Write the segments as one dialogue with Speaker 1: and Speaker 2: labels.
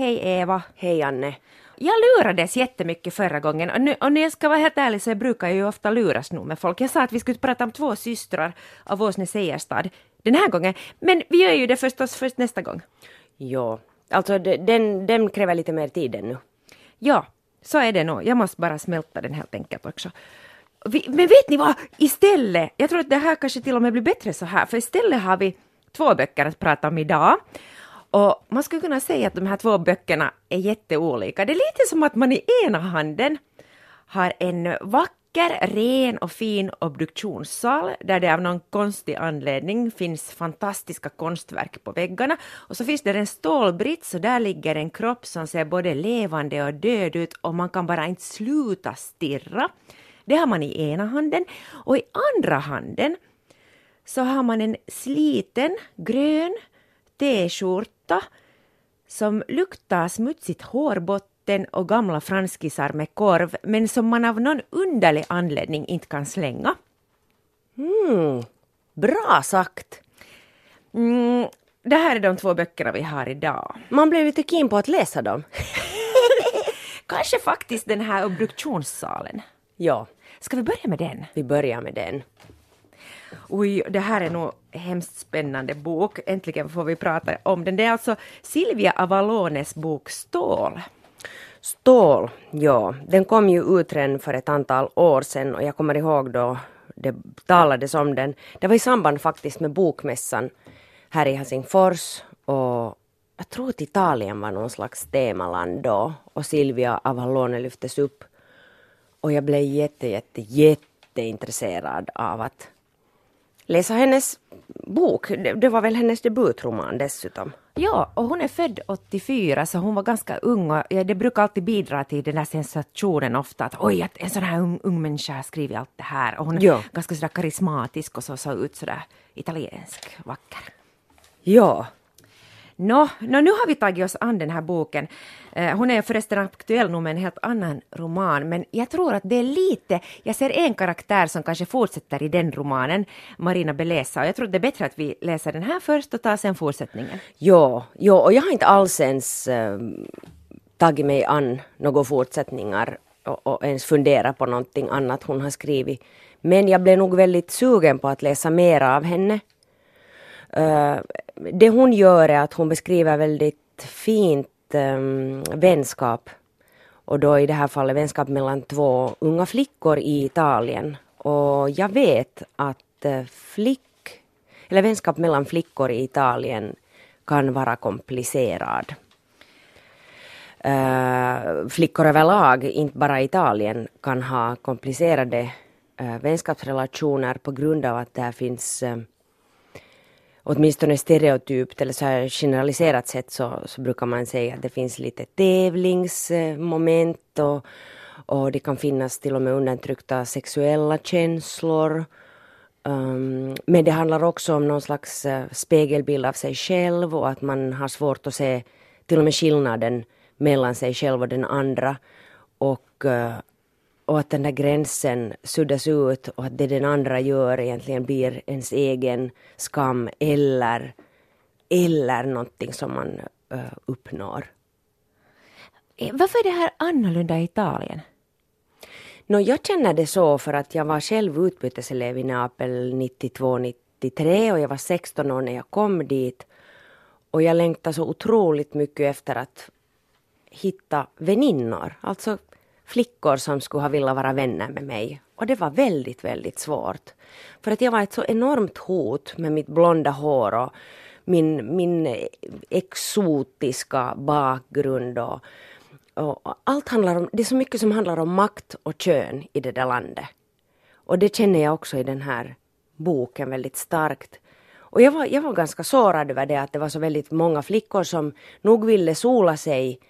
Speaker 1: Hej Eva.
Speaker 2: Hej Anne.
Speaker 1: Jag lurades jättemycket förra gången och, nu, och när jag ska vara helt ärlig så jag brukar jag ju ofta luras nog med folk. Jag sa att vi skulle prata om två systrar av Åsne Seierstad den här gången. Men vi gör ju det förstås först nästa gång.
Speaker 2: Ja, alltså den, den kräver lite mer tid ännu.
Speaker 1: Ja, så är det nog. Jag måste bara smälta den helt enkelt också. Vi, men vet ni vad? Istället, jag tror att det här kanske till och med blir bättre så här, för istället har vi två böcker att prata om idag. Och man skulle kunna säga att de här två böckerna är jätteolika. Det är lite som att man i ena handen har en vacker, ren och fin obduktionssal där det av någon konstig anledning finns fantastiska konstverk på väggarna. Och så finns det en stålbrits och där ligger en kropp som ser både levande och död ut och man kan bara inte sluta stirra. Det har man i ena handen och i andra handen så har man en sliten grön t-skjorta som luktar smutsigt hårbotten och gamla franskisar med korv men som man av någon underlig anledning inte kan slänga.
Speaker 2: Mm, bra sagt!
Speaker 1: Mm, det här är de två böckerna vi har idag.
Speaker 2: Man blev lite keen på att läsa dem.
Speaker 1: Kanske faktiskt den här obduktionssalen.
Speaker 2: Ja.
Speaker 1: Ska vi börja med den?
Speaker 2: Vi börjar med den.
Speaker 1: Oj, det här är nog hemskt spännande bok. Äntligen får vi prata om den. Det är alltså Silvia Avalones bok Stål.
Speaker 2: Stål, ja. Den kom ju ut redan för ett antal år sedan och jag kommer ihåg då det talades om den. Det var i samband faktiskt med bokmässan här i Helsingfors och jag tror att Italien var någon slags temaland då och Silvia Avalone lyftes upp. Och jag blev jätte, jätte, jätteintresserad av att läsa hennes bok. Det, var väl hennes debutroman dessutom.
Speaker 1: Ja, och hon är född 84 så hon var ganska ung och det brukar alltid bidra till den där sensationen ofta att oj, att en sån här ung, ung människa har skrivit allt det här och hon är ja. ganska sådär karismatisk och så såg ut sådär italiensk, vacker.
Speaker 2: Ja,
Speaker 1: Nå, no, nu har vi tagit oss an den här boken. Eh, hon är förresten aktuell nu med en helt annan roman, men jag tror att det är lite, jag ser en karaktär som kanske fortsätter i den romanen, Marina Belesa, och jag tror det är bättre att vi läser den här först och tar sen fortsättningen.
Speaker 2: Ja, ja och jag har inte alls ens eh, tagit mig an några fortsättningar och, och ens funderat på någonting annat hon har skrivit. Men jag blev nog väldigt sugen på att läsa mer av henne. Eh, det hon gör är att hon beskriver väldigt fint um, vänskap. Och då i det här fallet vänskap mellan två unga flickor i Italien. Och jag vet att eh, flick, eller vänskap mellan flickor i Italien kan vara komplicerad. Uh, flickor överlag, inte bara i Italien, kan ha komplicerade uh, vänskapsrelationer på grund av att där finns uh, åtminstone stereotypt eller så här generaliserat sett så, så brukar man säga att det finns lite tävlingsmoment och, och det kan finnas till och med undantryckta sexuella känslor. Um, men det handlar också om någon slags eh, spegelbild av sig själv och att man har svårt att se till och med skillnaden mellan sig själv och den andra. Och uh, och att den där gränsen suddas ut och att det den andra gör egentligen blir ens egen skam eller, eller någonting som man uh, uppnår.
Speaker 1: Eh, varför är det här annorlunda i Italien?
Speaker 2: No, jag känner det så för att jag var själv utbyteselev i Neapel 92-93 och jag var 16 år när jag kom dit. Och jag längtade så otroligt mycket efter att hitta väninnor, alltså flickor som skulle ha velat vara vänner med mig. Och det var väldigt, väldigt svårt. För att jag var ett så enormt hot med mitt blonda hår och min, min exotiska bakgrund. Och, och allt handlar om, det är så mycket som handlar om makt och kön i det där landet. Och det känner jag också i den här boken väldigt starkt. Och jag var, jag var ganska sårad över det att det var så väldigt många flickor som nog ville sola sig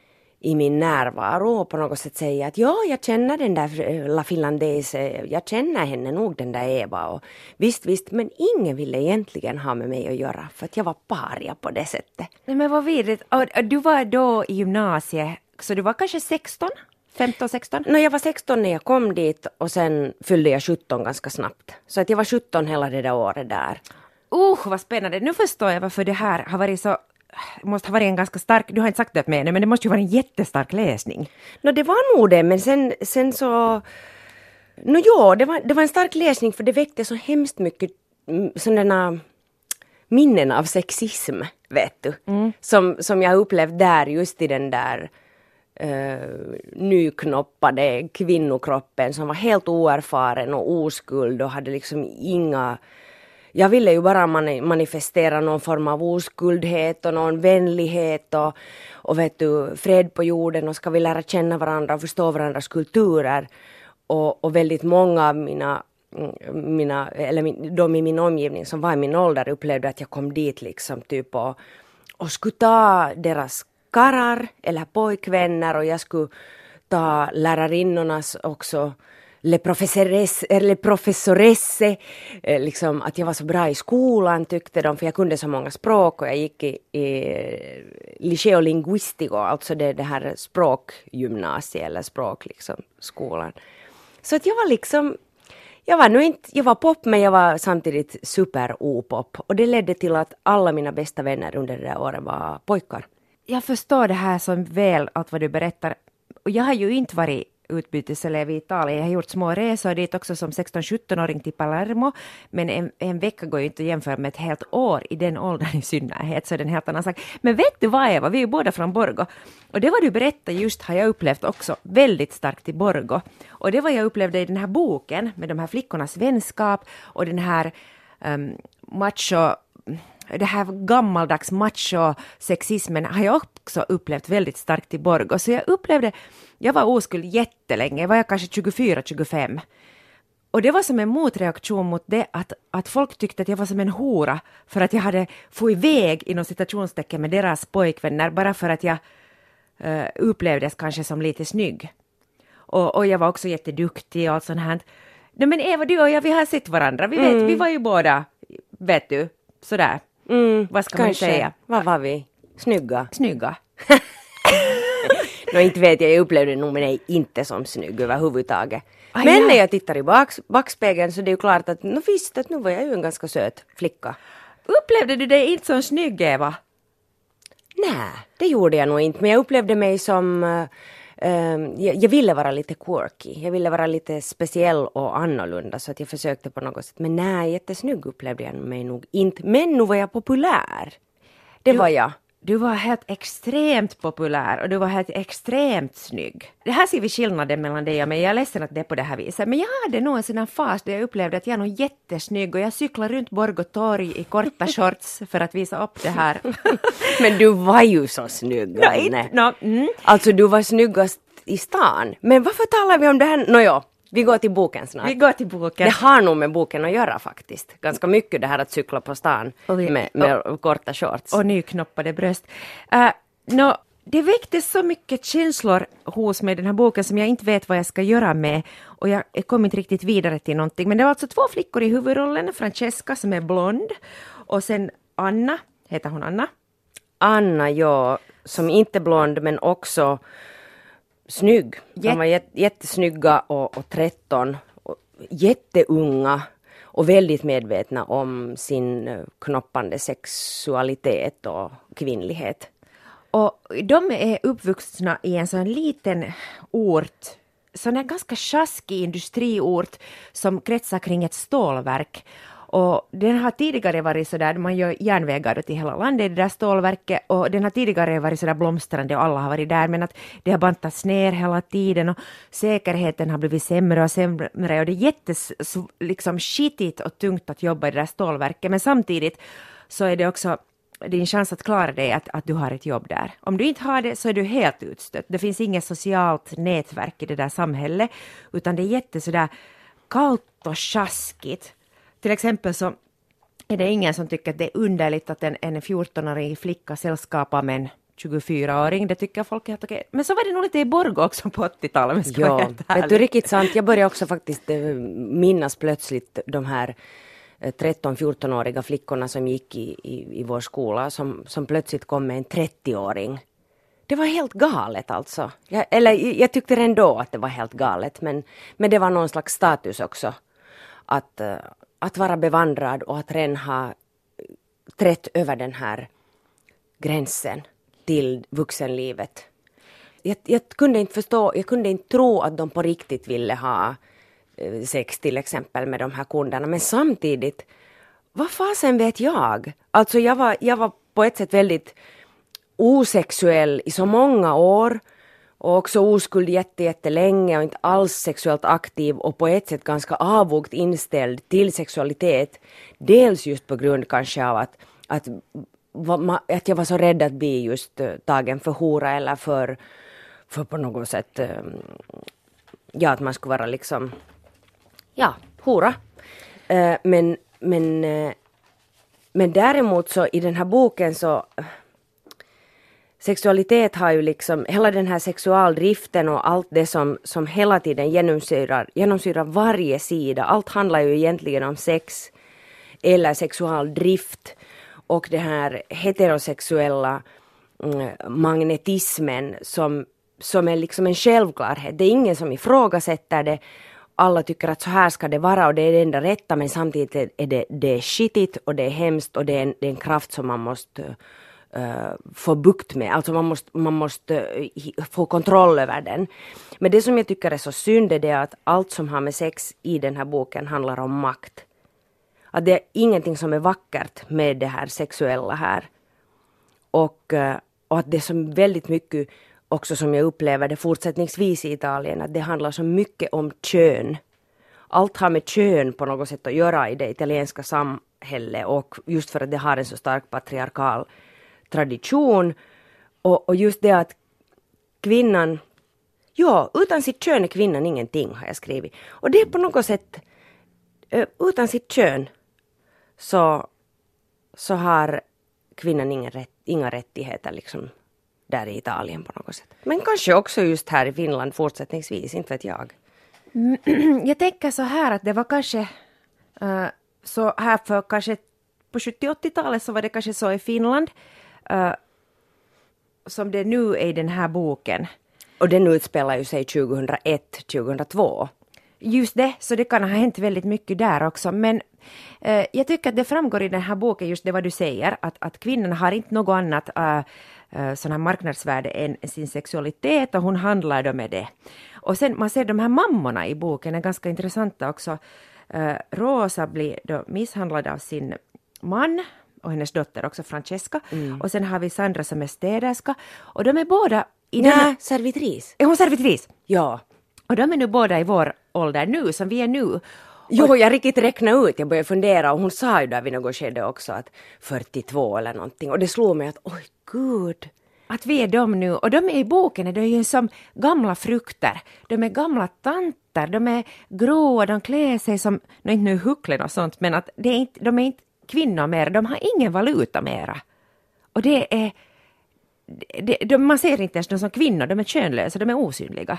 Speaker 2: i min närvaro och på något sätt säga att ja, jag känner den där eh, La Finlandese, jag känner henne nog den där Eva och visst, visst, men ingen ville egentligen ha med mig att göra för att jag var paria på det sättet.
Speaker 1: Nej men vad vidrigt, och du var då i gymnasiet, så du var kanske 16? 15, 16?
Speaker 2: No, jag var 16 när jag kom dit och sen fyllde jag 17 ganska snabbt. Så att jag var 17 hela det där året där.
Speaker 1: Uh, vad spännande! Nu förstår jag varför det här har varit så måste ha varit en ganska stark, du har inte sagt det till mig men det måste ju vara en jättestark läsning.
Speaker 2: No, det var nog det, men sen, sen så... No, ja, det var, det var en stark läsning för det väckte så hemskt mycket mm, sådana minnen av sexism, vet du. Mm. Som, som jag upplevt där, just i den där uh, nyknoppade kvinnokroppen som var helt oerfaren och oskuld och hade liksom inga jag ville ju bara manifestera någon form av oskuldhet och någon vänlighet och, och vet du, fred på jorden och ska vi lära känna varandra och förstå varandras kulturer. Och, och väldigt många av mina, mm, mina eller min, de i min omgivning som var i min ålder upplevde att jag kom dit liksom typ och, och skulle ta deras karrar eller pojkvänner och jag skulle ta lärarinnornas också le professoresse, eh, le professoresse eh, liksom att jag var så bra i skolan tyckte de, för jag kunde så många språk och jag gick i, i eh, Liceo Linguistico, alltså det, det här språkgymnasiet eller språk liksom, skolan. Så att jag var liksom jag var nu inte, jag var pop men jag var samtidigt super-opop och det ledde till att alla mina bästa vänner under det där året var pojkar.
Speaker 1: Jag förstår det här så väl, allt vad du berättar. Och jag har ju inte varit utbyteselev i Italien. Jag har gjort små resor dit också som 16-17-åring till Palermo, men en, en vecka går ju inte att jämföra med ett helt år i den åldern i synnerhet, så är det en helt annan sak. Men vet du vad Eva, vi är ju båda från Borgo, och det var du berättade just har jag upplevt också väldigt starkt i Borgo. Och det var jag upplevde i den här boken med de här flickornas vänskap och den här um, macho det här gammaldags macho-sexismen har jag också upplevt väldigt starkt i Borgo. Så jag upplevde, jag var oskuld jättelänge, var jag kanske 24-25. Och det var som en motreaktion mot det att, att folk tyckte att jag var som en hora för att jag hade få iväg inom citationstecken med deras pojkvänner bara för att jag uh, upplevdes kanske som lite snygg. Och, och jag var också jätteduktig och allt sånt här. Nej men Eva, du och jag, vi har sett varandra. Vi vet, mm. vi var ju båda, vet du, sådär
Speaker 2: Mm, Vad ska kanske. man säga? Vad var vi? Snygga?
Speaker 1: Snygga.
Speaker 2: no, inte vet jag, jag upplevde nog mig inte som snygg överhuvudtaget. Ah, Men ja. när jag tittar i bak, backspegeln så det är ju klart att no, visst, att nu var jag ju en ganska söt flicka.
Speaker 1: Upplevde du dig inte som snygg, Eva?
Speaker 2: Nej, det gjorde jag nog inte, men jag upplevde mig som uh, Um, jag, jag, ville vara lite quirky, jag ville vara lite speciell och annorlunda så att jag försökte på något sätt. Men nej, jättesnygg upplevde jag mig nog inte. Men nu var jag populär. Det du, var jag.
Speaker 1: Du var helt extremt populär och du var helt extremt snygg. Det här ser vi skillnaden mellan dig och mig. Jag är ledsen att det är på det här viset. Men jag hade nog en sån här fas där jag upplevde att jag är nog jättesnygg och jag cyklade runt Borgå torg i korta shorts för att visa upp det här.
Speaker 2: men du var ju så snygg,
Speaker 1: no, no, mm.
Speaker 2: Alltså du var snyggast i stan. Men varför talar vi om det här? Nåja, vi går till boken snart.
Speaker 1: Vi går till boken.
Speaker 2: Det har nog med boken att göra faktiskt. Ganska mycket det här att cykla på stan vi, med, med och, korta shorts.
Speaker 1: Och nyknoppade bröst. Uh, äh, no, det väcktes så mycket känslor hos mig den här boken som jag inte vet vad jag ska göra med. Och jag kom inte riktigt vidare till någonting. Men det var alltså två flickor i huvudrollen. Francesca som är blond och sen Anna, heter hon Anna?
Speaker 2: Anna, ja, som inte är blond men också snygg. De var jättesnygga och, och 13. Och jätteunga och väldigt medvetna om sin eh, knoppande sexualitet och kvinnlighet.
Speaker 1: Och de är uppvuxna i en sån liten ort, sån här ganska sjaskig industriort som kretsar kring ett stålverk. Och den har tidigare varit så där, man gör järnvägar till hela landet i det där stålverket och den har tidigare varit så där blomstrande och alla har varit där men att det har bantats ner hela tiden och säkerheten har blivit sämre och sämre och det är jättes liksom skitigt och tungt att jobba i det där stålverket men samtidigt så är det också din chans att klara dig att, att du har ett jobb där. Om du inte har det så är du helt utstött. Det finns inget socialt nätverk i det där samhället utan det är jätte sådär kallt och sjaskigt. Till exempel så är det ingen som tycker att det är underligt att en, en 14-årig flicka sällskapar med en 24-åring, det tycker folk är helt okej. Men så var det nog lite i Borgå också på 80-talet
Speaker 2: Ja, vet du riktigt sant, jag börjar också faktiskt eh, minnas plötsligt de här 13-14-åriga eh, flickorna som gick i, i, i vår skola som, som plötsligt kom med en 30-åring. Det var helt galet alltså. Jag, eller jag tyckte ändå att det var helt galet men, men det var någon slags status också. Att, eh, att vara bevandrad och att redan ha trätt över den här gränsen till vuxenlivet. Jag, jag kunde inte förstå, jag kunde inte tro att de på riktigt ville ha eh, sex till exempel med de här kunderna, men samtidigt, vad fasen vet jag? Alltså jag var, jag var på ett sätt väldigt osexuell i så många år och också oskuld jättelänge och inte alls sexuellt aktiv och på ett sätt ganska avvokt inställd till sexualitet. Dels just på grund kanske av att, att, att jag var så rädd att bli just eh, tagen för hora eller för, för på något sätt, eh, ja att man skulle vara liksom, ja, hora. Eh, men, men, men däremot så i den här boken så sexualitet har ju liksom, hela den här sexualdriften och allt det som, som hela tiden genomsyrar, genomsyrar varje sida, allt handlar ju egentligen om sex eller sexualdrift och det här heterosexuella mm, magnetismen som, som är liksom en självklarhet. Det är ingen som ifrågasätter det. Alla tycker att så här ska det vara och det är det enda rätta men samtidigt är det, det är skitigt och det är hemskt och det är en, det är en kraft som man måste uh, få bukt med. Alltså man måste, man måste uh, få kontroll över den. Men det som jag tycker är så synd är det att allt som har med sex i den här boken handlar om makt. Att det är ingenting som är vackert med det här sexuella här. Och, uh, och att det är så väldigt mycket också som jag upplever det fortsättningsvis i Italien, att det handlar så mycket om kön. Allt har med kön på något sätt att göra i det italienska samhället och just för att det har en så stark patriarkal tradition och, och just det att kvinnan, ja, utan sitt kön är kvinnan ingenting har jag skrivit. Och det är på något sätt, eh, utan sitt kön så, så har kvinnan ingen rätt, inga rättigheter liksom där i Italien på något sätt. Men kanske också just här i Finland fortsättningsvis, inte vet jag.
Speaker 1: Mm, jag tänker så här att det var kanske uh, så här för kanske på 70-80-talet så var det kanske så i Finland uh, som det nu är i den här boken.
Speaker 2: Och den utspelar ju sig 2001, 2002.
Speaker 1: Just det, så det kan ha hänt väldigt mycket där också. Men eh, jag tycker att det framgår i den här boken just det vad du säger, att, att kvinnan har inte något annat äh, äh, sån här marknadsvärde än sin sexualitet och hon handlar då med det. Och sen man ser de här mammorna i boken är ganska intressanta också. Äh, Rosa blir då misshandlad av sin man och hennes dotter också Francesca. Mm. Och sen har vi Sandra som är städerska. Och de är båda
Speaker 2: i Nej, den... servitris.
Speaker 1: Är hon servitris?
Speaker 2: Ja.
Speaker 1: Och de är nu båda i vår ålder nu, som vi är nu.
Speaker 2: Jo, jag riktigt räknade ut, jag började fundera och hon sa ju där vid något skede också att 42 eller någonting och det slog mig att oj gud.
Speaker 1: Att vi är de nu, och de är i boken, de är ju som gamla frukter. De är gamla tanter, de är gråa, de klär sig som, nu inte nu hucklen och sånt, men att det är inte, de är inte kvinnor mer, de har ingen valuta mera. Och det är de, de, man ser inte ens dem som kvinnor, de är könlösa, de är osynliga.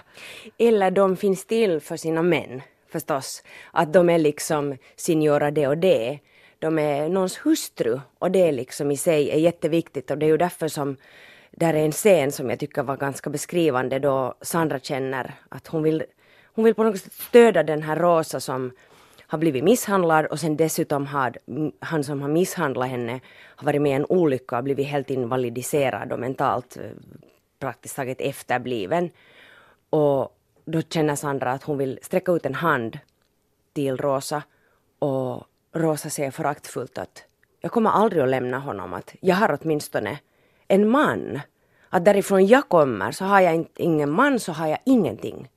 Speaker 2: Eller de finns till för sina män, förstås. Att de är liksom signora det och det. De är någons hustru och det liksom i sig är jätteviktigt och det är ju därför som där är en scen som jag tycker var ganska beskrivande då Sandra känner att hon vill, hon vill på något sätt stödja den här Rosa som har blivit misshandlad och sen dessutom har han som har misshandlat henne har varit med i en olycka och blivit helt invalidiserad och mentalt eh, praktiskt taget efterbliven. Och då känner Sandra att hon vill sträcka ut en hand till Rosa och Rosa säger föraktfullt att jag kommer aldrig att lämna honom, att jag har åtminstone en man. Att därifrån jag kommer så har jag ingen man så har jag ingenting.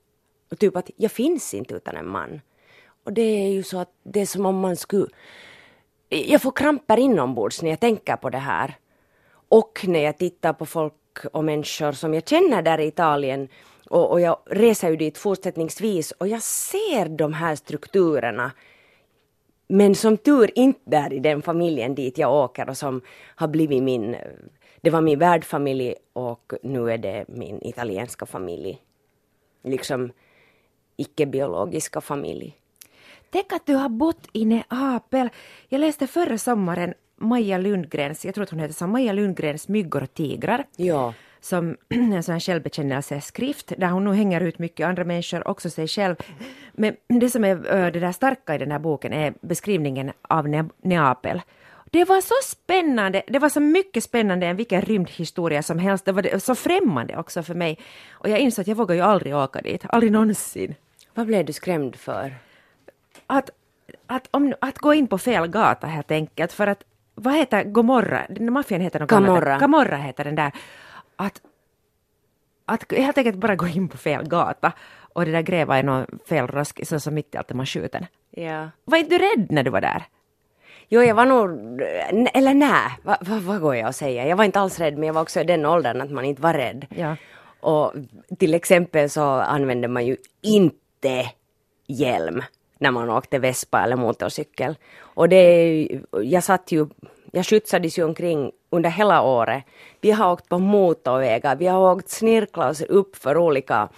Speaker 2: Och typ att jag finns inte utan en man. Och det är ju så att det är som om man skulle... Jag får kramper inombords när jag tänker på det här. Och när jag tittar på folk och människor som jag känner där i Italien och, och jag reser ju dit fortsättningsvis och jag ser de här strukturerna men som tur inte där i den familjen dit jag åker och som har blivit min... Det var min värdfamilj och nu är det min italienska familj. Liksom icke-biologiska familj.
Speaker 1: Tänk att du har bott i Neapel. Jag läste förra sommaren Maja Lundgrens, jag tror att hon heter så, Maja Lundgrens Myggor och tigrar.
Speaker 2: Ja.
Speaker 1: Som en sån självbekännelseskrift där hon nog hänger ut mycket andra människor, också sig själv. Men det som är det där starka i den här boken är beskrivningen av Neapel. det var så spännande, det var så mycket spännande än vilken rymdhistoria som helst. Det var så främmande också för mig. Och jag insåg att jag vågar ju aldrig åka dit, aldrig någonsin.
Speaker 2: Vad blev du skrämd för?
Speaker 1: Att, att, om, att gå in på fel gata helt enkelt, för att vad heter Gomorra? Den maffian heter något
Speaker 2: Camorra.
Speaker 1: annat. Camorra heter den där. Att, att helt enkelt bara gå in på fel gata och det där gräva i någon fel rask, så som mitt i allt är man skjuten.
Speaker 2: Ja.
Speaker 1: Var inte du rädd när du var där?
Speaker 2: Jo, jag var nog, eller nej, vad va, vad går jag att säga? Jag var inte alls rädd, men jag var också i den åldern att man inte var rädd.
Speaker 1: Ja.
Speaker 2: Och till exempel så använde man ju inte hjälm när man åkte vespa eller motorcykel. Och det, jag satt ju, jag skjutsades ju omkring under hela året. Vi har åkt på motorvägar, vi har åkt snirkla oss upp för olika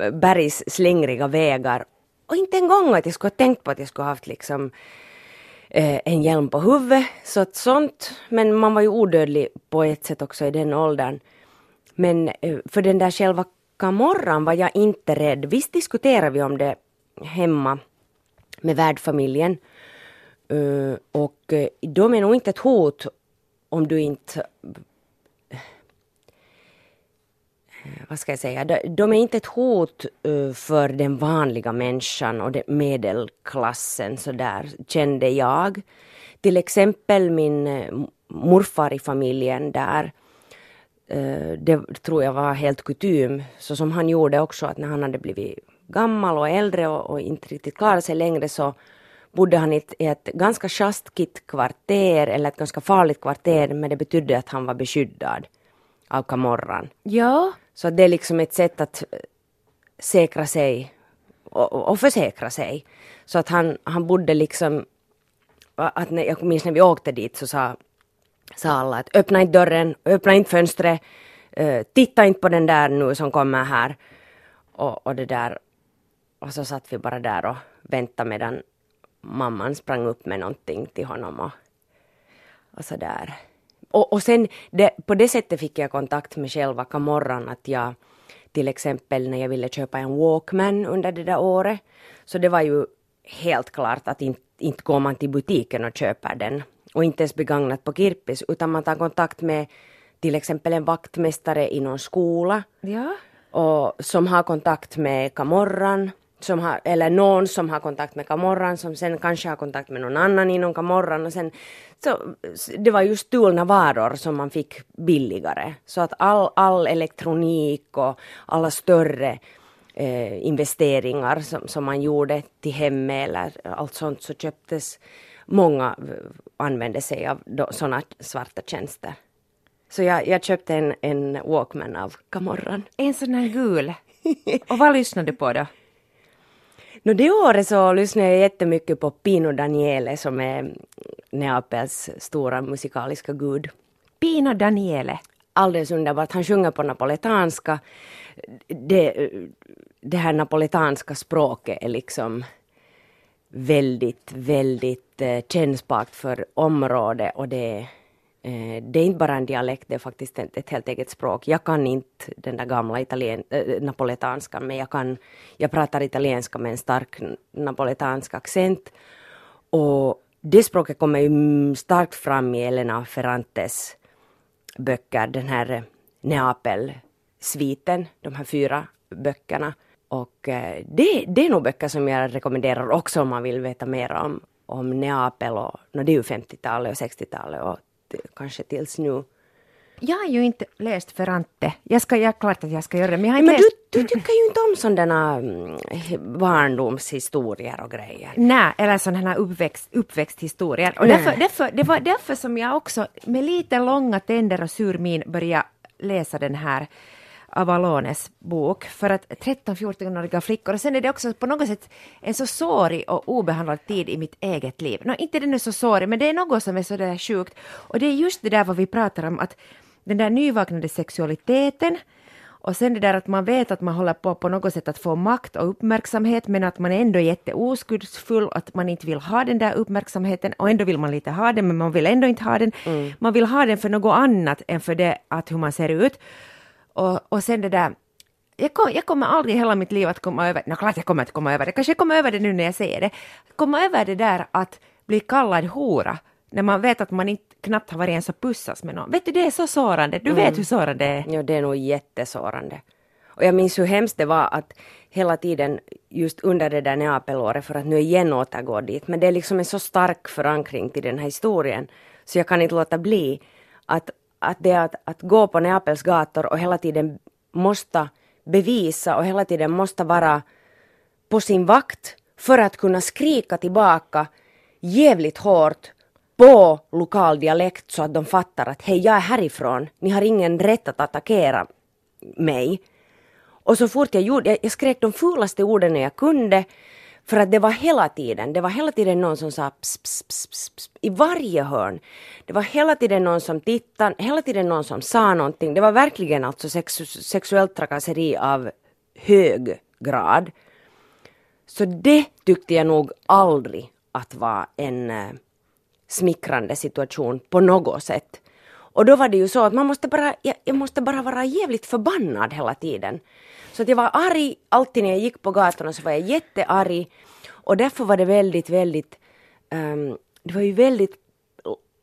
Speaker 2: eh, bergsslingriga vägar. Och inte en gång att jag skulle ha tänkt på att jag skulle ha haft liksom eh, en hjälm på huvudet. Så att sånt, men man var ju odödlig på ett sätt också i den åldern. Men eh, för den där själva kamorran var jag inte rädd. Visst diskuterade vi om det hemma med värdfamiljen. Uh, och uh, de är nog inte ett hot om du inte eh, vad ska jag säga, de, de är inte ett hot för den vanliga människan och medelklassen så där kände jag. Till exempel min morfar i familjen där det tror jag var helt kutym, så som han gjorde också att när han hade blivit gammal och äldre och, och inte riktigt klarade sig längre så bodde han i ett, i ett ganska sjaskigt kvarter eller ett ganska farligt kvarter men det betydde att han var beskyddad av kamorran.
Speaker 1: Ja.
Speaker 2: Så det är liksom ett sätt att säkra sig och, och försäkra sig. Så att han, han bodde liksom, att när, jag minns när vi åkte dit så sa, sa alla att öppna inte dörren, öppna inte fönstret, uh, titta inte på den där nu som kommer här. Och, och det där, och så satt vi bara där och väntade medan mamman sprang upp med någonting till honom och, och sådär. Och, och sen det, på det sättet fick jag kontakt med själva kamorran att jag till exempel när jag ville köpa en Walkman under det där året så det var ju helt klart att inte, inte går man till butiken och köper den och inte ens begagnat på Kirpis utan man tar kontakt med till exempel en vaktmästare i någon skola
Speaker 1: Ja.
Speaker 2: och som har kontakt med kamorran som har, eller någon som har kontakt med kamorran som sen kanske har kontakt med någon annan inom kamorran och sen så det var ju stulna varor som man fick billigare så att all, all elektronik och alla större eh, investeringar som, som man gjorde till hemmet eller allt sånt så köptes många eh, använde sig av sådana svarta tjänster. Så jag, jag köpte en, en Walkman av kamorran.
Speaker 1: En sån här gul. Och vad lyssnade du på då?
Speaker 2: No, det året så lyssnade jag jättemycket på Pino Daniele som är Neapels stora musikaliska gud.
Speaker 1: Pino Daniele.
Speaker 2: Alldeles underbart. Han sjunger på napoletanska. Det, det här napoletanska språket är liksom väldigt, väldigt eh, kännspakt för området och det Eh, Eh, det är inte bara en dialekt, det är faktiskt ett, ett helt eget språk. Jag kan inte den där gamla italien, eh, äh, napoletanskan, men jag, kan, jag pratar italienska med en stark napoletansk accent. Och det språket kommer ju starkt fram i Elena Ferrantes böcker, den här eh, Neapel-sviten, de här fyra böckerna. Och det, det är nog böcker som jag rekommenderar också om man vill veta mer om, om Neapel. Och, no, det är ju 50-talet och 60-talet och kanske tills nu.
Speaker 1: Jag har ju inte läst Ferrante. Jag ska, jag, klart att jag ska göra det, men jag har
Speaker 2: inte
Speaker 1: men
Speaker 2: läst... du, du tycker ju inte om sådana mm, barndomshistorier och grejer.
Speaker 1: Nej, eller sådana uppväxt, uppväxthistorier. Och därför, därför, det var därför som jag också med lite långa tänder och sur min började läsa den här Avalones bok för att 13-14-åriga flickor och sen är det också på något sätt en så sårig och obehandlad tid i mitt eget liv. No, inte den är så sårig men det är något som är så där sjukt och det är just det där vad vi pratar om att den där nyvaknade sexualiteten och sen det där att man vet att man håller på på något sätt att få makt och uppmärksamhet men att man ändå är jätteoskuldsfull att man inte vill ha den där uppmärksamheten och ändå vill man lite ha den men man vill ändå inte ha den. Mm. Man vill ha den för något annat än för det att hur man ser ut. Och, och sen det där, jag, kom, jag kommer aldrig i hela mitt liv att komma över, no, klart jag kommer att komma över det, kanske jag kommer över det nu när jag säger det, komma över det där att bli kallad hora när man vet att man inte knappt har varit ens och pussas med någon. Vet du, det är så sårande. Du vet hur sårande det är.
Speaker 2: Ja, det är nog jättesårande. Och jag minns hur hemskt det var att hela tiden just under det där Neapelåret, för att nu igen återgå dit, men det är liksom en så stark förankring till den här historien, så jag kan inte låta bli att, att det är att, att gå på Neapels gator och hela tiden måste bevisa och hela tiden måste vara på sin vakt för att kunna skrika tillbaka jävligt hårt på lokal dialekt så att de fattar att hej, jag är härifrån, ni har ingen rätt att attackera mig. Och så fort jag gjorde, jag, jag skrek de fulaste orden jag kunde för att det var hela tiden, det var hela tiden någon som sa ps, ps, ps, ps, ps, i varje hörn. Det var hela tiden någon som tittade, hela tiden någon som sa någonting. Det var verkligen alltså sex, sexuellt trakasseri av hög grad. Så det tyckte jag nog aldrig att var en eh, smickrande situation på något sätt. Och då var det ju så att man måste bara, jag, jag måste bara vara jävligt förbannad hela tiden. Så att jag var arg alltid när jag gick på gatorna så var jag jättearg. Och därför var det väldigt, väldigt, um, det var ju väldigt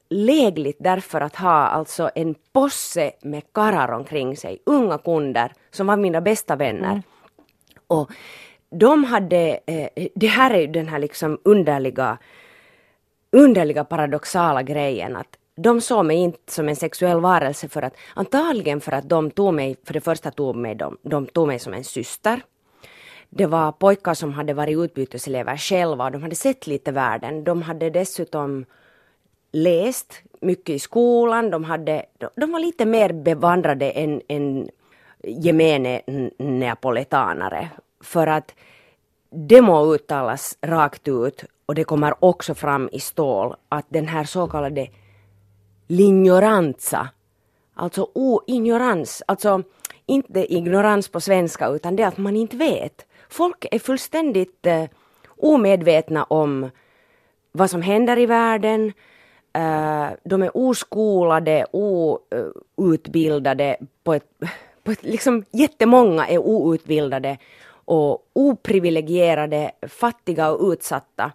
Speaker 2: lägligt därför att ha alltså en posse med karrar omkring sig, unga kunder som var mina bästa vänner. Mm. Och de hade, eh, det här är ju den här liksom underliga, underliga paradoxala grejen att de såg mig inte som en sexuell varelse för att antagligen för att de tog mig, för det första tog mig de, de tog mig som en syster. Det var pojkar som hade varit utbyteselever själva och de hade sett lite världen. De hade dessutom läst mycket i skolan, de, hade, de var lite mer bevandrade än, än gemene neapolitanare. För att det må uttalas rakt ut och det kommer också fram i stål att den här så kallade lignoranza, alltså oignorans, alltså inte ignorans på svenska utan det att man inte vet. Folk är fullständigt eh, omedvetna om vad som händer i världen. Eh, de är oskolade, outbildade på ett, på ett, liksom jättemånga är outbildade och oprivilegierade, fattiga och utsatta.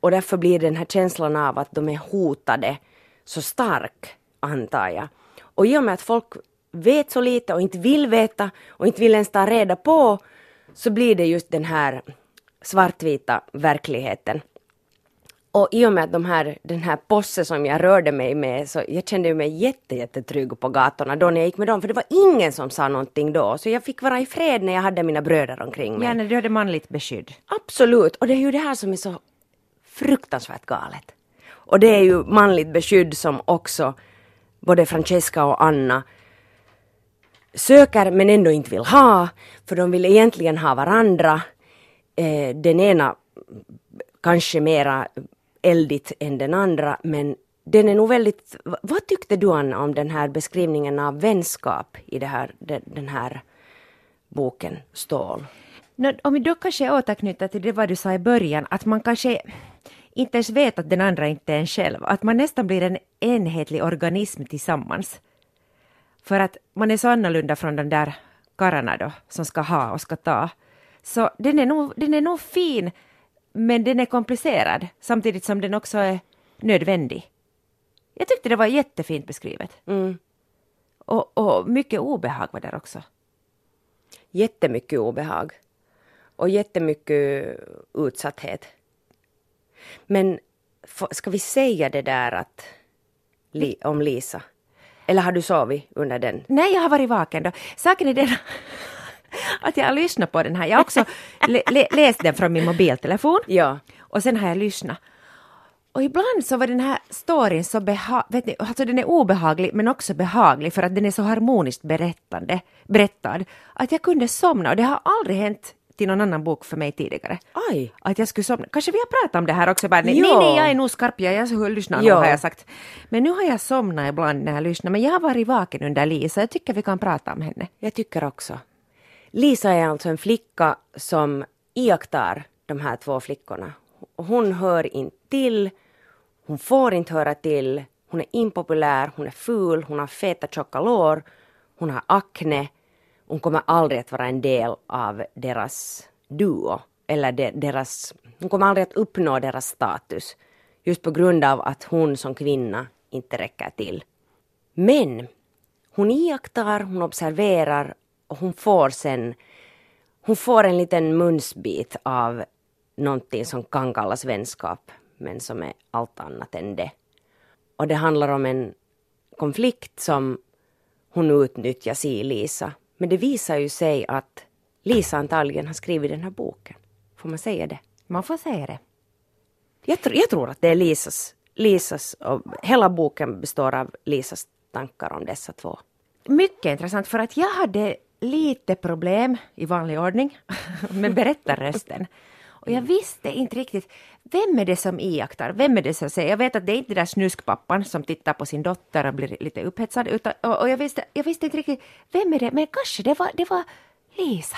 Speaker 2: Och därför blir den här känslan av att de är hotade så stark, antar jag. Och i och med att folk vet så lite och inte vill veta och inte vill ens ta reda på så blir det just den här svartvita verkligheten. Och i och med att de här, den här posse som jag rörde mig med så jag kände mig jätte, jättetrygg på gatorna då när jag gick med dem för det var ingen som sa någonting då så jag fick vara i fred när jag hade mina bröder omkring mig.
Speaker 1: Ja, när du hade manligt beskydd.
Speaker 2: Absolut, och det är ju det här som är så fruktansvärt galet. Och det är ju manligt beskydd som också både Francesca och Anna söker men ändå inte vill ha, för de vill egentligen ha varandra. Eh, den ena kanske mera eldigt än den andra, men den är nog väldigt... Vad tyckte du Anna om den här beskrivningen av vänskap i det här, den här boken Stål?
Speaker 1: Om vi då kanske återknyter till det vad du sa i början, att man kanske inte ens vet att den andra inte är en själv, att man nästan blir en enhetlig organism tillsammans. För att man är så annorlunda från de där karlarna då, som ska ha och ska ta. Så den är nog, den är nog fin, men den är komplicerad, samtidigt som den också är nödvändig. Jag tyckte det var jättefint beskrivet.
Speaker 2: Mm.
Speaker 1: Och, och mycket obehag var där också.
Speaker 2: Jättemycket obehag. Och jättemycket utsatthet. Men ska vi säga det där att, li, om Lisa? Eller har du sovit under den?
Speaker 1: Nej, jag har varit vaken då. Saken är den att jag har lyssnat på den här. Jag har också lä läst den från min mobiltelefon.
Speaker 2: Ja.
Speaker 1: Och sen har jag lyssnat. Och ibland så var den här storyn så behaglig, alltså den är obehaglig men också behaglig för att den är så harmoniskt berättande, berättad att jag kunde somna och det har aldrig hänt till någon annan bok för mig tidigare.
Speaker 2: Aj.
Speaker 1: Att jag skulle somna. Kanske vi har pratat om det här också. Bara, nej, nej, jag är nog skarp, jag, jag lyssnar nog har jag sagt. Men nu har jag somnat ibland när jag lyssnar. Men jag har varit vaken under Lisa. Jag tycker vi kan prata om henne.
Speaker 2: Jag tycker också. Lisa är alltså en flicka som iakttar de här två flickorna. Hon hör inte till. Hon får inte höra till. Hon är impopulär, hon är ful, hon har feta tjocka lår, hon har akne hon kommer aldrig att vara en del av deras duo. Eller de, deras, hon kommer aldrig att uppnå deras status. Just på grund av att hon som kvinna inte räcker till. Men hon iakttar, hon observerar och hon får sen hon får en liten munsbit av någonting som kan kallas vänskap men som är allt annat än det. Och det handlar om en konflikt som hon utnyttjar sig Lisa. Men det visar ju sig att Lisa antagligen har skrivit den här boken. Får man säga det?
Speaker 1: Man får säga det.
Speaker 2: Jag, tr jag tror att det är Lisas, Lisas och hela boken består av Lisas tankar om dessa två.
Speaker 1: Mycket intressant för att jag hade lite problem i vanlig ordning med berättarrösten. Och jag visste inte riktigt, vem är det som iakttar? Vem är det som säger? Jag vet att det är inte den där snuskpappan som tittar på sin dotter och blir lite upphetsad. Utan, och, och jag, visste, jag visste inte riktigt, vem är det? Men kanske det var, det var Lisa.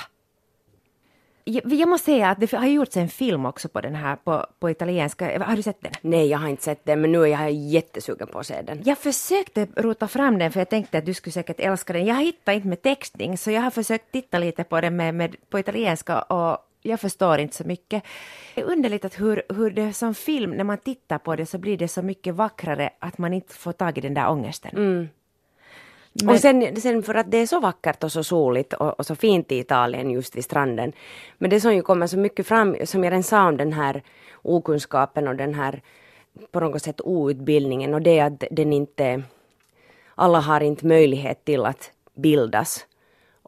Speaker 1: Jag, jag måste säga att det har gjorts en film också på den här på, på italienska. Har du sett den?
Speaker 2: Nej, jag har inte sett den, men nu är jag jättesugen på att se den.
Speaker 1: Jag försökte rota fram den för jag tänkte att du skulle säkert älska den. Jag hittade inte med textning så jag har försökt titta lite på den med, med på italienska och jag förstår inte så mycket. Det är underligt att hur, hur det som film, när man tittar på det så blir det så mycket vackrare att man inte får tag i den där ångesten.
Speaker 2: Mm. Men... Och sen, sen för att det är så vackert och så soligt och, och, så fint i Italien just vid stranden. Men det som ju kommer så mycket fram, som jag redan sa om den här okunskapen och den här på något sätt outbildningen och det är att den inte, alla har inte möjlighet till att bildas.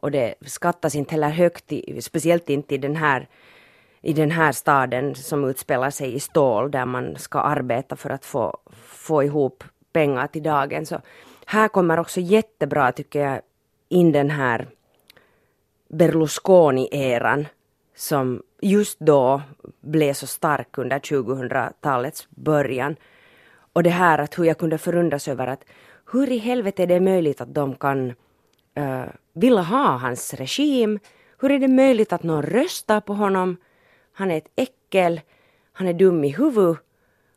Speaker 2: Och det skattas inte heller högt, i, speciellt inte i den här i den här staden som utspelar sig i stål där man ska arbeta för att få, få ihop pengar till dagen. Så här kommer också jättebra tycker jag in den här Berlusconi-eran som just då blev så stark under 2000-talets början. Och det här att hur jag kunde förundras över att hur i helvete är det möjligt att de kan uh, vilja ha hans regim? Hur är det möjligt att någon röstar på honom? Han är ett äckel, han är dum i huvudet,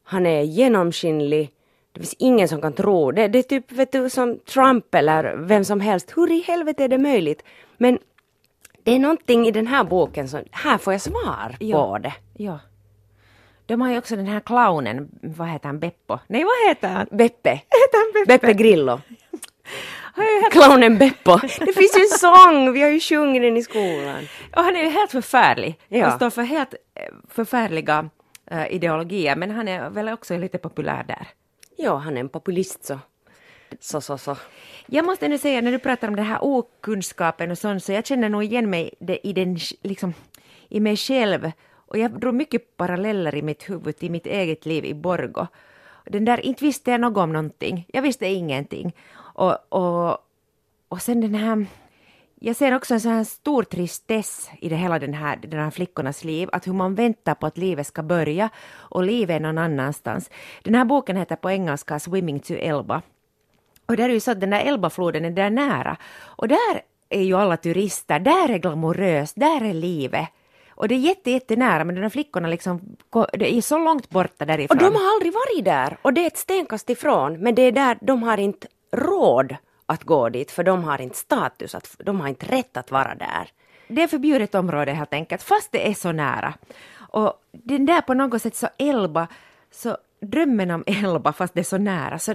Speaker 2: han är genomskinlig, det finns ingen som kan tro det. Det är typ vet du, som Trump eller vem som helst. Hur i helvete är det möjligt? Men det är någonting i den här boken som, här får jag svar ja. på det.
Speaker 1: Ja. De har ju också den här clownen, vad heter han, Beppo? Nej, vad heter han?
Speaker 2: Beppe.
Speaker 1: Heter han Beppe?
Speaker 2: Beppe Grillo. Clownen Beppo. Det finns ju en sång, vi har ju sjungit den i skolan.
Speaker 1: Och han är ju helt förfärlig. Ja. Han står för helt eh, förfärliga uh, ideologier, men han är väl också lite populär där.
Speaker 2: Ja, han är en populist så. Så, så, så.
Speaker 1: Jag måste nu säga, när du pratar om den här okunskapen och sånt, så jag känner nog igen mig i, den, liksom, i mig själv. Och jag drog mycket paralleller i mitt huvud till mitt eget liv i Borgo. Den där, inte visste jag något om någonting. Jag visste ingenting. Och, och, och sen den här jag ser också en sån här stor tristess i det hela den här, den här flickornas liv, att hur man väntar på att livet ska börja och livet är någon annanstans. Den här boken heter på engelska Swimming to Elba. Och där är ju så att den där Elbafloden är där nära. Och där är ju alla turister, där är glamoröst, där är livet. Och det är jätte, jättenära men de där flickorna liksom, det är så långt borta därifrån.
Speaker 2: Och de har aldrig varit där och det är ett stenkast ifrån men det är där de har inte råd att gå dit för de har inte status, att, de har inte rätt att vara där.
Speaker 1: Det är förbjudet område helt enkelt, fast det är så nära. Och den där på något sätt så Elba, så drömmen om Elba fast det är så nära, så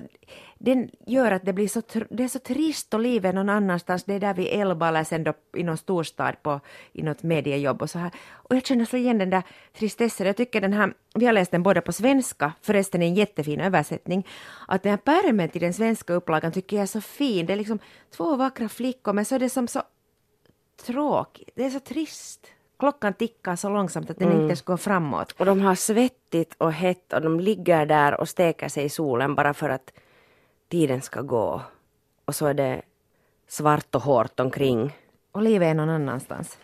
Speaker 1: den gör att det blir så, det är så trist och livet någon annanstans, det är där vid Elba eller sen då i någon storstad på, i något mediejobb och så här. Och jag känner så igen den där tristessen, jag tycker den här, vi har läst den både på svenska, förresten en jättefin översättning, att den här pärmen till den svenska upplagan tycker jag är så fin, det är liksom två vackra flickor men så är det som så tråkigt, det är så trist klockan tickar så långsamt att den mm. inte ens går framåt.
Speaker 2: Och de har svettigt och hett och de ligger där och steker sig i solen bara för att tiden ska gå. Och så är det svart och hårt omkring.
Speaker 1: Och livet är någon annanstans.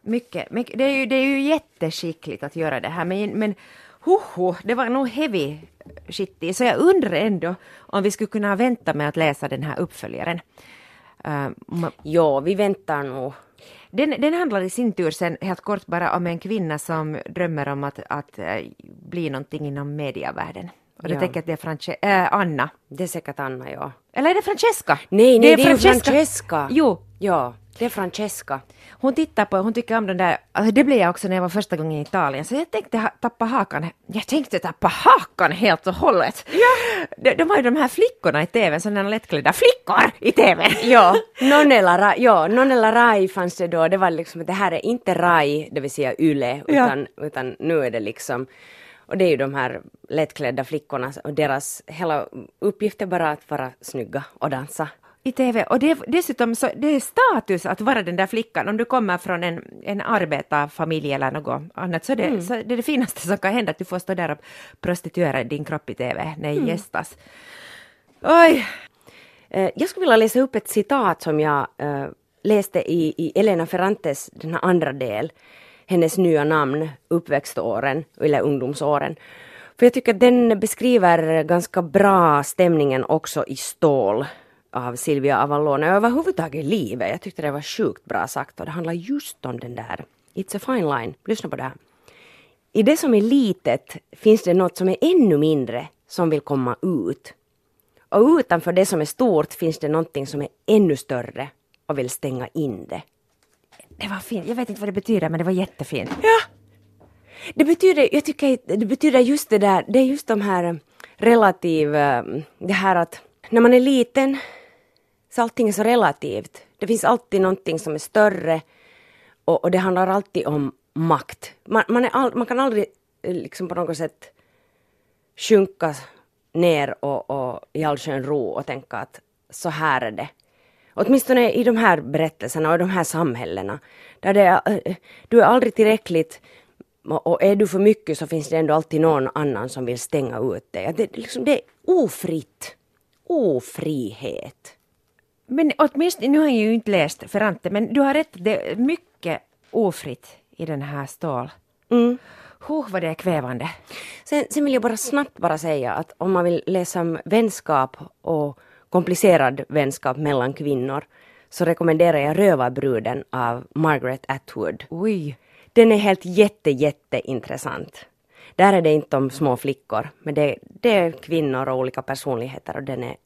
Speaker 1: Mycket, mycket det, är ju, det är ju jätteskickligt att göra det här men, men hoho, det var nog heavy shit Så jag undrar ändå om vi skulle kunna vänta med att läsa den här uppföljaren.
Speaker 2: Uh, ja, vi väntar nog.
Speaker 1: Den, den handlar i sin tur sen helt kort bara om en kvinna som drömmer om att, att uh, bli någonting inom mediavärlden. Och jag tänker att det är Franche äh, Anna.
Speaker 2: Det är säkert Anna, ja.
Speaker 1: Eller är det Francesca?
Speaker 2: Nej, nej, det är, det är Francesca. Francesca.
Speaker 1: Jo.
Speaker 2: Ja. Det är Francesca.
Speaker 1: Hon tittar på, hon tycker om den där, alltså det blev jag också när jag var första gången i Italien, så jag tänkte ha, tappa hakan, jag tänkte tappa hakan helt och hållet. Ja. De, de har ju de här flickorna i tv, sådana lättklädda flickor i tv.
Speaker 2: Ja, Nonella, Rai, ja, Nonella Rai fanns det då, det var liksom, det här är inte Rai, det vill säga Yle, utan, ja. utan nu är det liksom och det är ju de här lättklädda flickorna och deras hela uppgift är bara att vara snygga och dansa
Speaker 1: i TV. Och det, dessutom så det är status att vara den där flickan. Om du kommer från en, en arbetarfamilj eller något annat så, det, mm. så det är det finaste som kan hända att du får stå där och prostituera din kropp i TV när mm. gästas. Oj!
Speaker 2: Eh, jag skulle vilja läsa upp ett citat som jag uh, läste i, i Elena Ferrantes den här andra del, hennes nya namn, uppväxtåren eller ungdomsåren. För jag tycker att den beskriver ganska bra stämningen också i Stål av Silvia Avallone och överhuvudtaget livet. Jag tyckte det var sjukt bra sagt och det handlar just om den där It's a fine line. Lyssna på det här. I det som är litet finns det något som är ännu mindre som vill komma ut. Och utanför det som är stort finns det någonting som är ännu större och vill stänga in det.
Speaker 1: Det var fint. Jag vet inte vad det betyder men det var jättefint.
Speaker 2: Ja. Det betyder, jag tycker det betyder just det där, det är just de här eh, relativ, eh, det här att när man är liten så allting är så relativt. Det finns alltid någonting som är större och, och det handlar alltid om makt. Man, man, all, man, kan aldrig eh, liksom på något sätt sjunka ner och, och i allskön ro och tänka att så här är det. Åtminstone i de här berättelserna och i de här samhällena. Där det är, eh, du är aldrig tillräckligt och är du för mycket så finns det ändå alltid någon annan som vill stänga ut dig. Det, liksom, det är ofritt. Ofrihet.
Speaker 1: Men åtminstone, nu har jag ju inte läst Ferrante, men du har rätt, det är mycket ofritt i den här stål. Mm. Huh, vad det är kvävande.
Speaker 2: Sen, sen vill jag bara snabbt bara säga att om man vill läsa om vänskap och komplicerad vänskap mellan kvinnor så rekommenderar jag Rövarbruden av Margaret Atwood.
Speaker 1: Oj.
Speaker 2: Den är helt jätte, jätteintressant. Där är det inte om små flickor, men det, det är kvinnor och olika personligheter och den är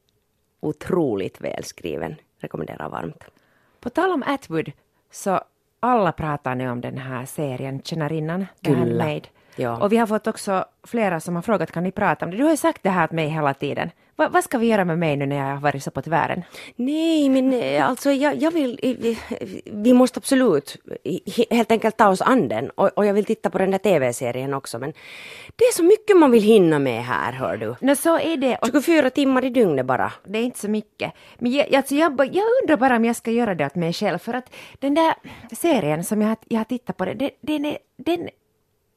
Speaker 2: otroligt välskriven. Rekommenderar varmt.
Speaker 1: På tal om Atwood, så alla pratar nu om den här serien Tjänarinnan, The Handmaid. Ja. Och vi har fått också flera som har frågat, kan ni prata om det? Du har ju sagt det här till mig hela tiden. Va, vad ska vi göra med mig nu när jag har varit så på tvären?
Speaker 2: Nej, men eh, alltså jag, jag vill, vi, vi måste absolut helt enkelt ta oss an den och, och jag vill titta på den där tv-serien också men det är så mycket man vill hinna med här hör du.
Speaker 1: No, så är det.
Speaker 2: 24 timmar i dygnet bara.
Speaker 1: Det är inte så mycket. Men jag, alltså jag, jag undrar bara om jag ska göra det åt mig själv för att den där serien som jag, jag har tittat på, det, den, är, den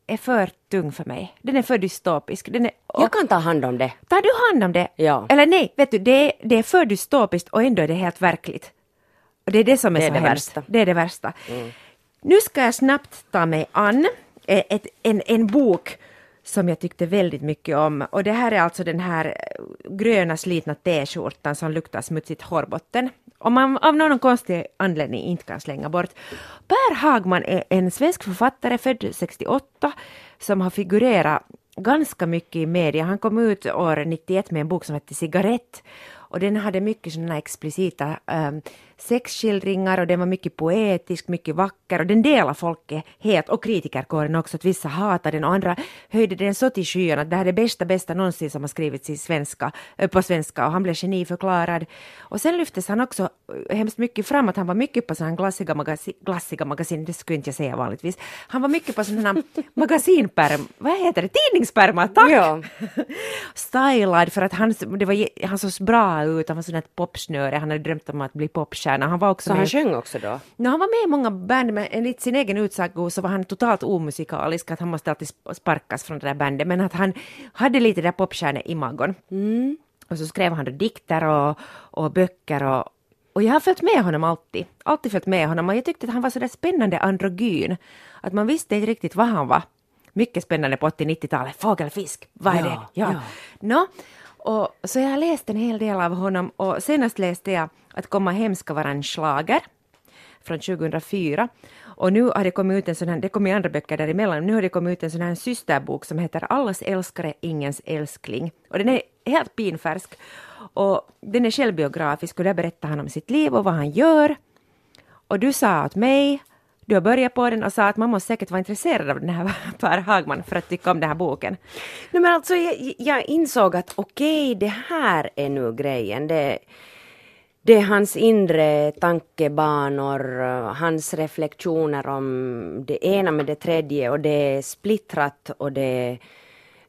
Speaker 1: är för tung för mig. Den är för dystopisk. Den är,
Speaker 2: jag kan ta hand om det.
Speaker 1: Tar du hand om det?
Speaker 2: Ja.
Speaker 1: Eller nej, vet du, det är, det är för dystopiskt och ändå är det helt verkligt. Och det är det som är, det är så det hemskt. Värsta. Det är det värsta. Mm. Nu ska jag snabbt ta mig an eh, ett, en, en bok som jag tyckte väldigt mycket om. Och det här är alltså den här eh, gröna slitna t-skjortan som luktar smutsigt hårbotten. Om man av någon konstig anledning inte kan slänga bort. Per Hagman är en svensk författare född 68 som har figurerat ganska mycket i media. Han kom ut år 91 med en bok som hette Cigarett och den hade mycket sådana explicita um, sexskildringar och den var mycket poetisk, mycket vacker och den delar folket helt och kritikerkåren också att vissa hatade den och andra höjde den så till skyarna att det här är det bästa, bästa någonsin som har skrivits i svenska, äh, på svenska och han blev geniförklarad. Och sen lyftes han också äh, hemskt mycket fram att han var mycket på sådana glassiga, magasin, glassiga magasin, det skulle inte jag säga vanligtvis. Han var mycket på sådana magasinperm, vad heter det, tidningspermar, tack! Ja. Stylad för att han, det var, han såg bra ut, han var sådant popsnöre, han hade drömt om att bli popstjärna stjärna. Han var också
Speaker 2: så med, han sjöng också då?
Speaker 1: No, han var med i många band, men enligt sin egen utsago så var han totalt omusikalisk, att han måste alltid sparkas från det där bandet, men att han hade lite där popstjärne-imagon. Mm. Och så skrev han då dikter och, och böcker och, och jag har följt med honom alltid, alltid följt med honom och jag tyckte att han var så där spännande androgyn, att man visste inte riktigt vad han var. Mycket spännande på 80-90-talet, fågelfisk, vad är ja, det? Ja. ja. No, och, så jag har läst en hel del av honom och senast läste jag Att komma hem ska vara en slager från 2004. Och nu har det kommit ut en sån här, det kommer andra böcker däremellan, nu har det kommit ut en sån här systerbok som heter Allas älskare, ingens älskling. Och den är helt pinfärsk. Och den är självbiografisk och där berättar han om sitt liv och vad han gör. Och du sa åt mig, du har börjat på den och sa att man måste säkert vara intresserad av den här Per Hagman för att tycka om den här boken.
Speaker 2: Nej, men alltså, jag, jag insåg att okej, okay, det här är nu grejen. Det, det är hans inre tankebanor, hans reflektioner om det ena med det tredje och det är splittrat och det,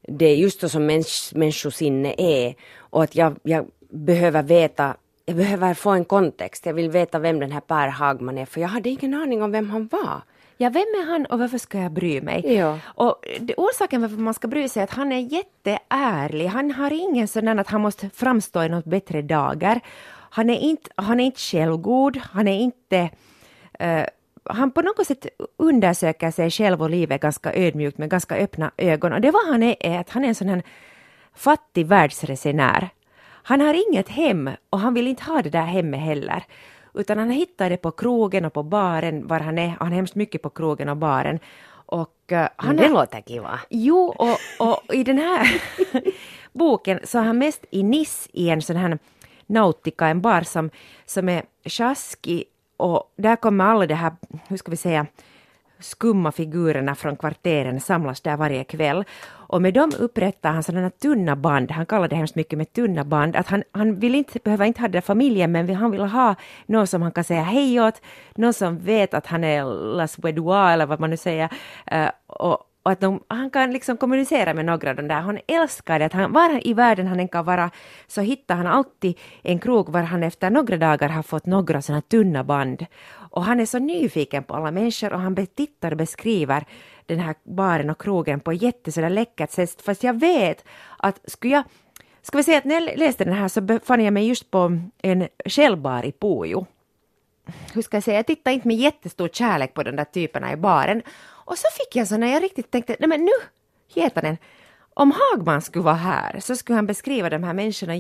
Speaker 2: det är just så som människosinne är. Och att jag, jag behöver veta jag behöver få en kontext. Jag vill veta vem den här Per Hagman är, för jag hade ingen aning om vem han var.
Speaker 1: Ja, vem är han och varför ska jag bry mig?
Speaker 2: Ja.
Speaker 1: Och det, orsaken varför man ska bry sig är att han är jätteärlig. Han har ingen sån att han måste framstå i något bättre dagar. Han är inte, han är inte självgod, han är inte... Uh, han på något sätt undersöker sig själv och livet ganska ödmjukt med ganska öppna ögon. Och det vad han är, är att han är en sån här fattig världsresenär. Han har inget hem och han vill inte ha det där hemmet heller. Utan han hittar det på krogen och på baren var han är. Han är hemskt mycket på krogen och baren. Och, uh, han
Speaker 2: det har, låter kiva.
Speaker 1: Jo, och, och i den här boken så är han mest i Nice i en sån här Nautica, en bar som, som är sjaskig och där kommer alla de här, hur ska vi säga, skumma figurerna från kvarteren samlas där varje kväll. Och med dem upprättar han sådana tunna band, han kallar det hemskt mycket med tunna band, att han, han vill inte, behöver inte ha den där familjen men han vill ha någon som han kan säga hej åt, någon som vet att han är la Suédois eller vad man nu säger. Eh, och, och att de, han kan liksom kommunicera med några av de där. Han älskar det. Att han, var i världen han än kan vara så hittar han alltid en krog var han efter några dagar har fått några sådana tunna band. Och han är så nyfiken på alla människor och han tittar och beskriver den här baren och krogen på ett jätte läckert sätt. Fast jag vet att skulle jag Ska vi säga att när jag läste den här så befann jag mig just på en shellbar i Pujo. Hur ska jag säga, jag tittade inte med jättestor kärlek på de där typerna i baren. Och så fick jag så när jag riktigt tänkte, nej men nu, Hietanen, om Hagman skulle vara här så skulle han beskriva de här människorna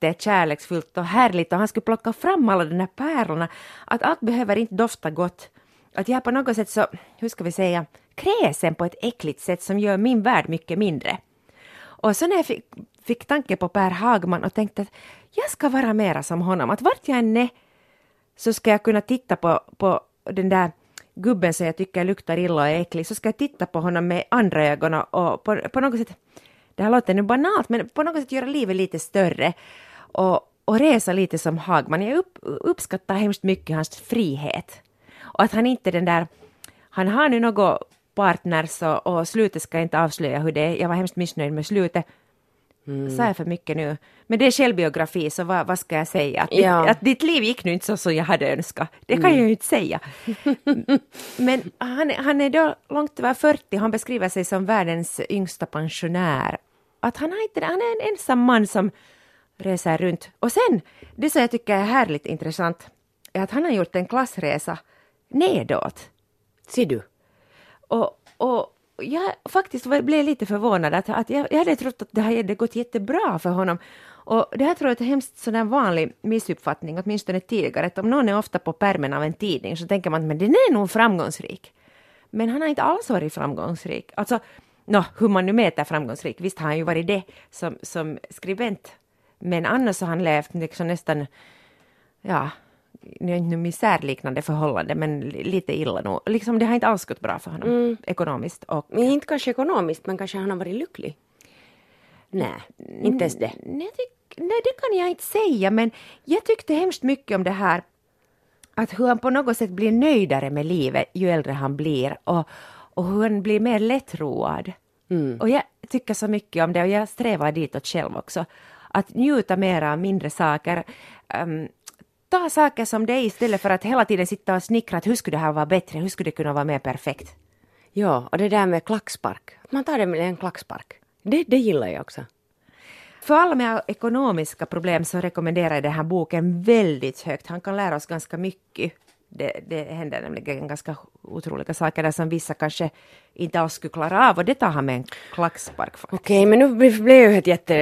Speaker 1: jättekärleksfullt och härligt och han skulle plocka fram alla de här pärlorna. Att allt behöver inte dofta gott. Att jag på något sätt så, hur ska vi säga, kräsen på ett äckligt sätt som gör min värld mycket mindre. Och så när jag fick, fick tanke på Per Hagman och tänkte att jag ska vara mera som honom, att vart jag än är så ska jag kunna titta på, på den där gubben som jag tycker luktar illa och är äcklig, så ska jag titta på honom med andra ögon och, och på, på något sätt, det här låter nu banalt, men på något sätt göra livet lite större och, och resa lite som Hagman. Jag upp, uppskattar hemskt mycket hans frihet. Och att han inte den där, han har nu något partners och, och slutet ska jag inte avslöja hur det är. Jag var hemskt missnöjd med slutet. Mm. Sa jag för mycket nu? Men det är självbiografi, så vad, vad ska jag säga? Att, ja. ditt, att ditt liv gick nu inte så som jag hade önskat. Det kan mm. jag ju inte säga. Men han, han är då långt över 40, han beskriver sig som världens yngsta pensionär. Att han, har inte, han är en ensam man som reser runt. Och sen, det som jag tycker är härligt intressant, är att han har gjort en klassresa nedåt.
Speaker 2: Ser du?
Speaker 1: Och, och jag faktiskt blev lite förvånad att, att jag, jag hade trott att det hade gått jättebra för honom. Och det här tror jag är en hemskt sån vanlig missuppfattning, åtminstone tidigare, att om någon är ofta på pärmen av en tidning så tänker man att den är nog framgångsrik. Men han har inte alls varit framgångsrik. Alltså, no, hur man nu mäter framgångsrik, visst har han ju varit det som, som skribent. Men annars har han levt liksom nästan, ja, nu inte misärliknande förhållande, men lite illa nog. Liksom, det har inte alls gått bra för honom mm. ekonomiskt. Och...
Speaker 2: Men inte kanske ekonomiskt, men kanske han har varit lycklig? Nej, inte ens det.
Speaker 1: Nej, det. nej, det kan jag inte säga, men jag tyckte hemskt mycket om det här att hur han på något sätt blir nöjdare med livet ju äldre han blir och, och han blir mer lättroad. Mm. Och jag tycker så mycket om det och jag strävar ditåt själv också. Att njuta mer av mindre saker. Um, ta saker som det är istället för att hela tiden sitta och snickra att hur skulle det här vara bättre, hur skulle det kunna vara mer perfekt.
Speaker 2: Ja, och det där med klackspark, man tar det med en klackspark. Det, det gillar jag också.
Speaker 1: För alla med ekonomiska problem så rekommenderar jag den här boken väldigt högt. Han kan lära oss ganska mycket det, det händer nämligen ganska otroliga saker där som vissa kanske inte alls skulle klara av och det tar han med en klackspark
Speaker 2: Okej, okay, men nu blev jag ett jätte...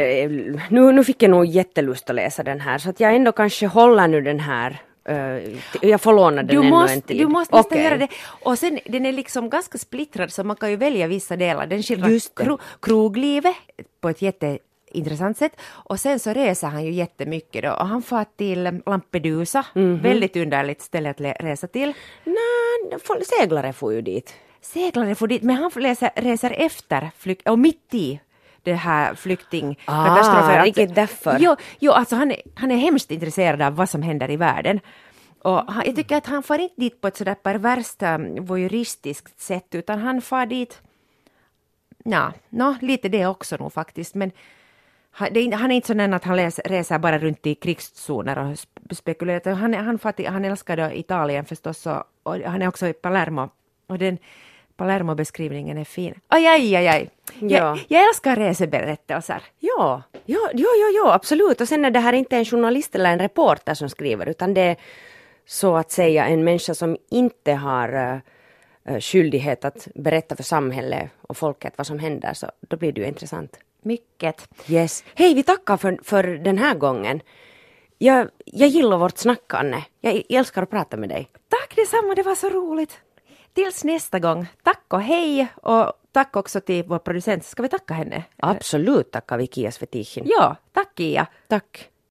Speaker 2: Nu, nu fick jag nog jättelust att läsa den här så att jag ändå kanske håller nu den här Uh, jag får låna den
Speaker 1: du
Speaker 2: ännu
Speaker 1: måste,
Speaker 2: en tid.
Speaker 1: Du måste nästan okay. göra det. Och sen, den är liksom ganska splittrad så man kan ju välja vissa delar. Den skildrar kro, kroglivet på ett jätte intressant sätt. Och sen så reser han ju jättemycket då och han far till Lampedusa,
Speaker 2: Mhm.
Speaker 1: väldigt underligt ställe att resa till.
Speaker 2: Nej, seglare får ju dit.
Speaker 1: Seglare får dit, men han läsa, reser efter flyk- och mitt i det här
Speaker 2: Ah,
Speaker 1: flyktingkatastrofen. Att-
Speaker 2: riktigt därför.
Speaker 1: Jo, jo alltså han är, han är hemskt intresserad av vad som händer i världen. Och han, jag tycker att han far inte dit på ett sådär perverst um, voyeuristiskt sätt, utan han far dit, ja, no, lite det också nog faktiskt, men han, är, inte- han är inte sån att han läs, reser bara runt i krigszoner och sp- spekulerar. Han, han, far till, han älskar då Italien förstås och, och han är också i Palermo. Och den Palermo-beskrivningen är fin. Aj, aj, aj, aj.
Speaker 2: Ja.
Speaker 1: Jag, jag älskar reseberättelser.
Speaker 2: Ja, ja, ja, ja, ja, absolut. Och sen är det här inte en journalist eller en reporter som skriver, utan det är så att säga en människa som inte har uh, skyldighet att berätta för samhället och folket vad som händer, så då blir det ju intressant.
Speaker 1: Mycket.
Speaker 2: Yes. Hej, vi tackar för, för den här gången. Jag, jag gillar vårt snack, Anne. Jag, älskar att prata med dig.
Speaker 1: Tack detsamma, det var så roligt. Tills nästa gång. Tack och hej. Och tack också till vår producent. Ska vi tacka henne?
Speaker 2: Absolut tackar vi Kia Svetichin.
Speaker 1: Ja, tack Kia.
Speaker 2: Tack.